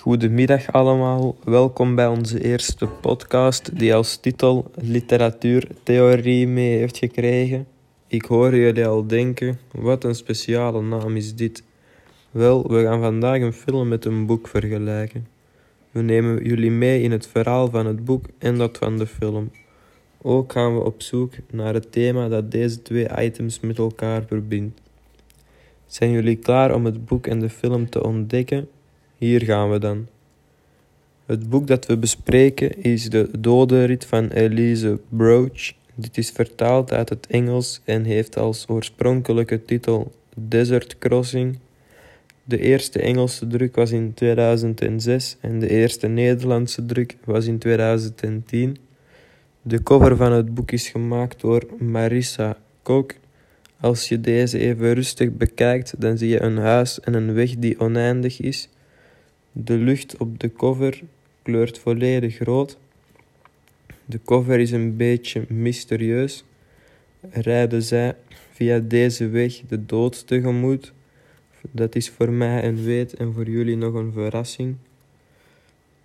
Goedemiddag allemaal, welkom bij onze eerste podcast die als titel Literatuurtheorie mee heeft gekregen. Ik hoor jullie al denken, wat een speciale naam is dit. Wel, we gaan vandaag een film met een boek vergelijken. We nemen jullie mee in het verhaal van het boek en dat van de film. Ook gaan we op zoek naar het thema dat deze twee items met elkaar verbindt. Zijn jullie klaar om het boek en de film te ontdekken? Hier gaan we dan. Het boek dat we bespreken is De Dodenrit van Elise Broach. Dit is vertaald uit het Engels en heeft als oorspronkelijke titel Desert Crossing. De eerste Engelse druk was in 2006 en de eerste Nederlandse druk was in 2010. De cover van het boek is gemaakt door Marissa Kok. Als je deze even rustig bekijkt, dan zie je een huis en een weg die oneindig is. De lucht op de cover kleurt volledig rood. De cover is een beetje mysterieus. Rijden zij via deze weg de dood tegemoet? Dat is voor mij een weet en voor jullie nog een verrassing.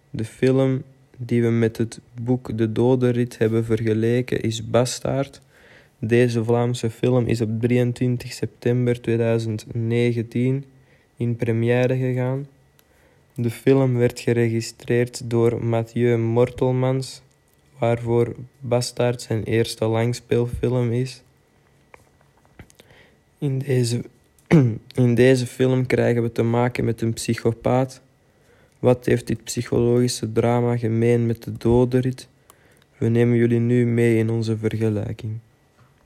De film die we met het boek De Dodenrit hebben vergeleken is Bastaard. Deze Vlaamse film is op 23 september 2019 in première gegaan. De film werd geregistreerd door Mathieu Mortelmans, waarvoor Bastard zijn eerste langspeelfilm is. In deze, in deze film krijgen we te maken met een psychopaat. Wat heeft dit psychologische drama gemeen met de dodenrit? We nemen jullie nu mee in onze vergelijking.